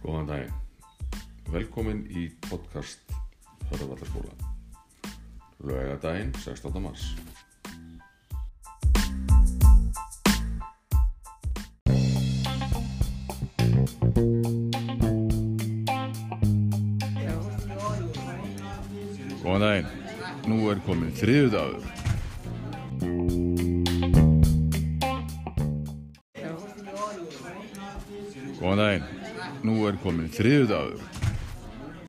Góðan daginn. Velkomin í podcast Hörðvallaskóla. Laugadaginn 16. mars. Góðan daginn. Nú er komin þriðu dagur. Góðan daginn. Nú er komin þriðu dagur.